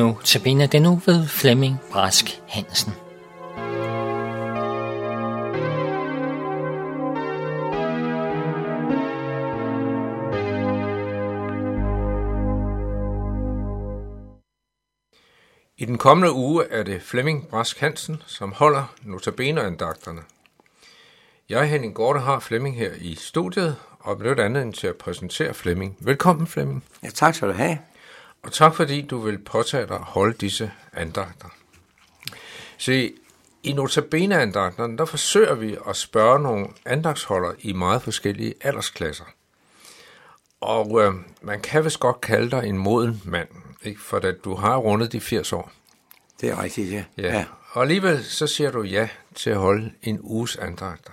Nu tabiner den nu ved Flemming Brask Hansen. I den kommende uge er det Flemming Brask Hansen, som holder notabeneandagterne. Jeg, Henning Gorte, har Flemming her i studiet, og benytter andet til at præsentere Flemming. Velkommen, Flemming. Ja, tak skal du have. Og tak fordi du vil påtage dig at holde disse andagter. Se, i notabeneandagterne, der forsøger vi at spørge nogle andagsholdere i meget forskellige aldersklasser. Og øh, man kan vist godt kalde dig en moden mand, ikke? for at du har rundet de 80 år. Det er rigtigt, ja. ja. ja. Og alligevel så siger du ja til at holde en uges andagter.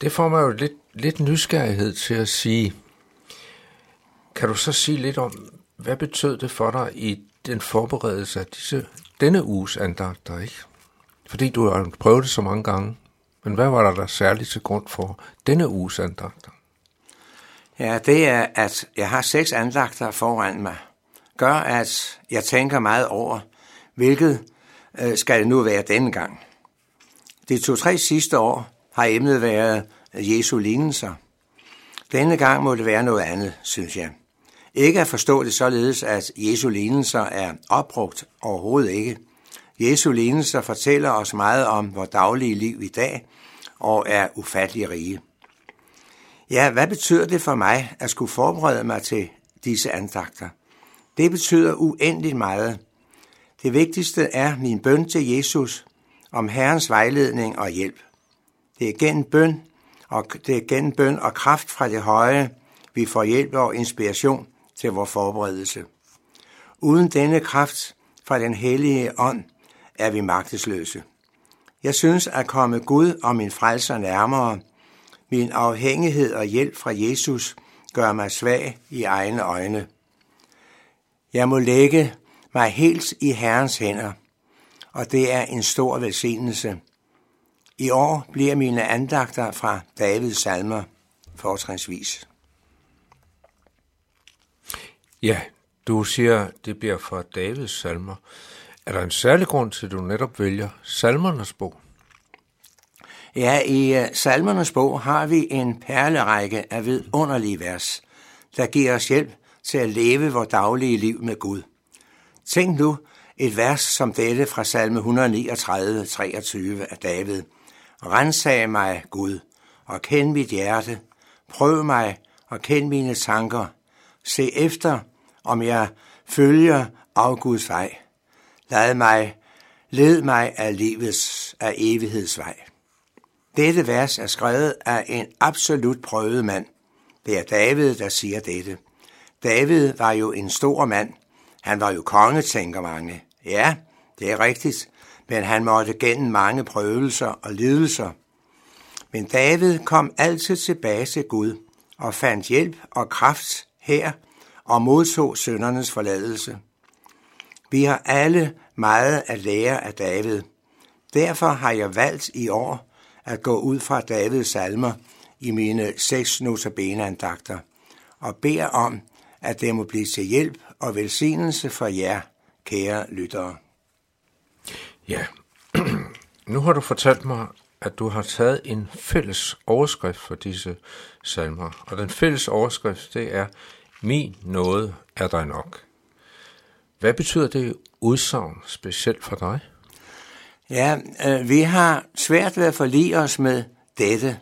Det får mig jo lidt, lidt nysgerrighed til at sige, kan du så sige lidt om, hvad betød det for dig i den forberedelse af disse, denne uges andagter, ikke? Fordi du har prøvet det så mange gange. Men hvad var der der særligt til grund for denne uges andagter? Ja, det er, at jeg har seks andagter foran mig. Gør, at jeg tænker meget over, hvilket øh, skal det nu være denne gang. De to-tre sidste år har emnet været Jesu lignelser. Denne gang må det være noget andet, synes jeg. Ikke at forstå det således, at Jesu lignelser er opbrugt overhovedet ikke. Jesu lignelser fortæller os meget om vores daglige liv i dag og er ufattelig rige. Ja, hvad betyder det for mig at skulle forberede mig til disse andagter? Det betyder uendeligt meget. Det vigtigste er min bøn til Jesus om Herrens vejledning og hjælp. Det er gennem bøn, og det er gennem bøn og kraft fra det høje, vi får hjælp og inspiration til vores forberedelse. Uden denne kraft fra den hellige ånd er vi magtesløse. Jeg synes at komme Gud og min frelser nærmere. Min afhængighed og hjælp fra Jesus gør mig svag i egne øjne. Jeg må lægge mig helt i Herrens hænder, og det er en stor velsignelse. I år bliver mine andagter fra Davids salmer fortrinsvis. Ja, du siger, det bliver fra Davids salmer. Er der en særlig grund til, at du netop vælger salmernes bog? Ja, i øh, salmernes bog har vi en perlerække af vidunderlige vers, der giver os hjælp til at leve vores daglige liv med Gud. Tænk nu et vers som dette fra salme 139, 23 af David. Rensag mig, Gud, og kend mit hjerte. Prøv mig og kend mine tanker. Se efter, om jeg følger af Guds vej. Lad mig, led mig af livets, af evighedsvej. Dette vers er skrevet af en absolut prøvet mand. Det er David, der siger dette. David var jo en stor mand. Han var jo konge, tænker mange. Ja, det er rigtigt, men han måtte gennem mange prøvelser og lidelser. Men David kom altid tilbage til Gud og fandt hjælp og kraft her og modtog søndernes forladelse. Vi har alle meget at lære af David. Derfor har jeg valgt i år at gå ud fra Davids salmer i mine seks notabeneandagter og beder om, at det må blive til hjælp og velsignelse for jer, kære lyttere. Ja, nu har du fortalt mig, at du har taget en fælles overskrift for disse salmer. Og den fælles overskrift, det er, min nåde er dig nok. Hvad betyder det udsagn specielt for dig? Ja, øh, vi har svært ved at forlige os med dette,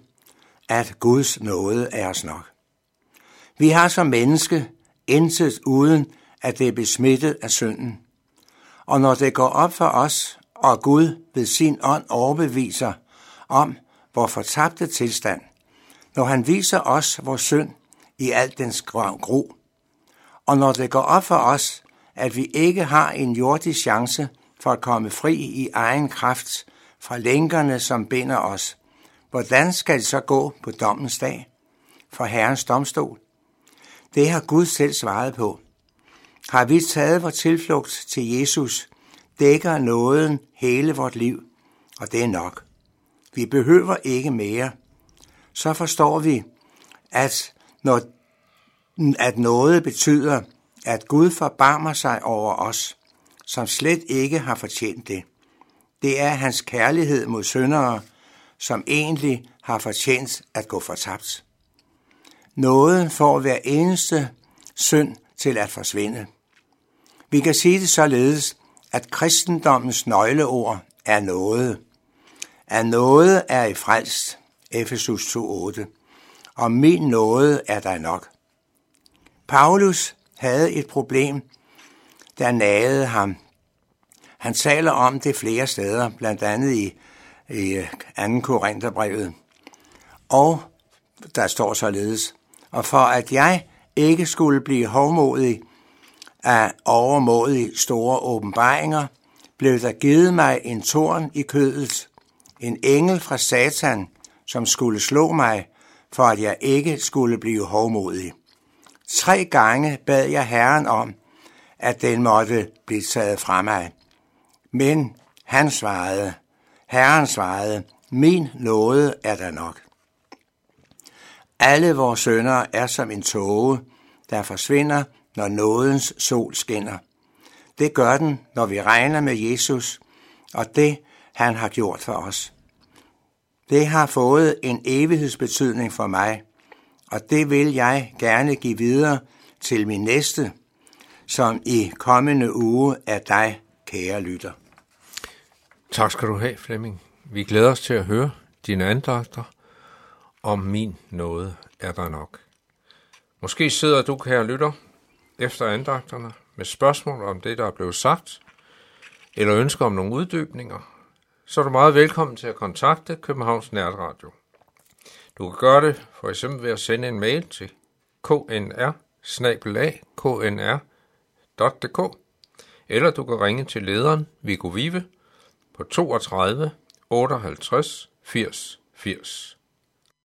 at Guds nåde er os nok. Vi har som menneske intet uden, at det er besmittet af synden. Og når det går op for os, og Gud ved sin ånd overbeviser om vores fortabte tilstand, når han viser os vores synd i al dens gro, og når det går op for os, at vi ikke har en jordisk chance for at komme fri i egen kraft fra lænkerne, som binder os, hvordan skal det så gå på dommens dag for Herrens domstol? Det har Gud selv svaret på. Har vi taget vores tilflugt til Jesus, dækker nåden hele vort liv, og det er nok. Vi behøver ikke mere. Så forstår vi, at, når, at noget betyder, at Gud forbarmer sig over os, som slet ikke har fortjent det. Det er hans kærlighed mod syndere, som egentlig har fortjent at gå fortabt. Nåden får hver eneste synd til at forsvinde. Vi kan sige det således, at kristendommens nøgleord er noget. At noget er i frelst, Efesus 2.8, og min nåde er der nok. Paulus havde et problem, der nagede ham. Han taler om det flere steder, blandt andet i, i øh, 2. Korintherbrevet. Og der står således, og for at jeg ikke skulle blive hovmodig af overmådig store åbenbaringer, blev der givet mig en torn i kødet, en engel fra Satan, som skulle slå mig, for at jeg ikke skulle blive hovmodig. Tre gange bad jeg Herren om, at den måtte blive taget fra mig. Men han svarede, Herren svarede, min nåde er der nok. Alle vores sønder er som en tåge, der forsvinder, når nådens sol skinner. Det gør den, når vi regner med Jesus og det, han har gjort for os. Det har fået en evighedsbetydning for mig, og det vil jeg gerne give videre til min næste, som i kommende uge er dig, kære lytter. Tak skal du have, Flemming. Vi glæder os til at høre dine andagter. Om min nåde er der nok. Måske sidder du, kære lytter, efter andagterne med spørgsmål om det, der er blevet sagt, eller ønsker om nogle uddybninger, så er du meget velkommen til at kontakte Københavns Nærradio. Du kan gøre det for eksempel ved at sende en mail til knr knr.dk eller du kan ringe til lederen Viggo Vive på 32 58 80 80.